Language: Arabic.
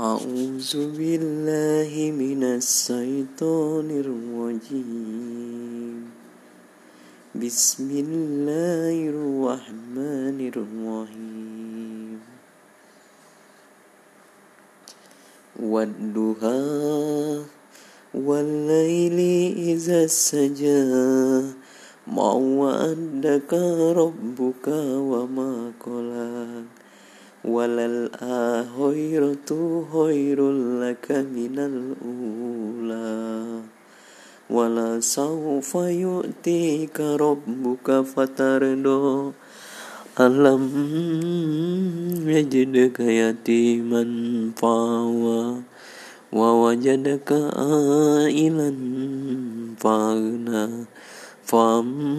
أعوذ بالله من الشيطان الرجيم. بسم الله الرحمن الرحيم. والدهى والليل إذا سجى ما ودك ربك وما قلق وللآخرة خير لك من الأولى ولسوف يؤتيك ربك فترضى ألم يجدك يتيما فاوى ووجدك عائلا فأغنى فأما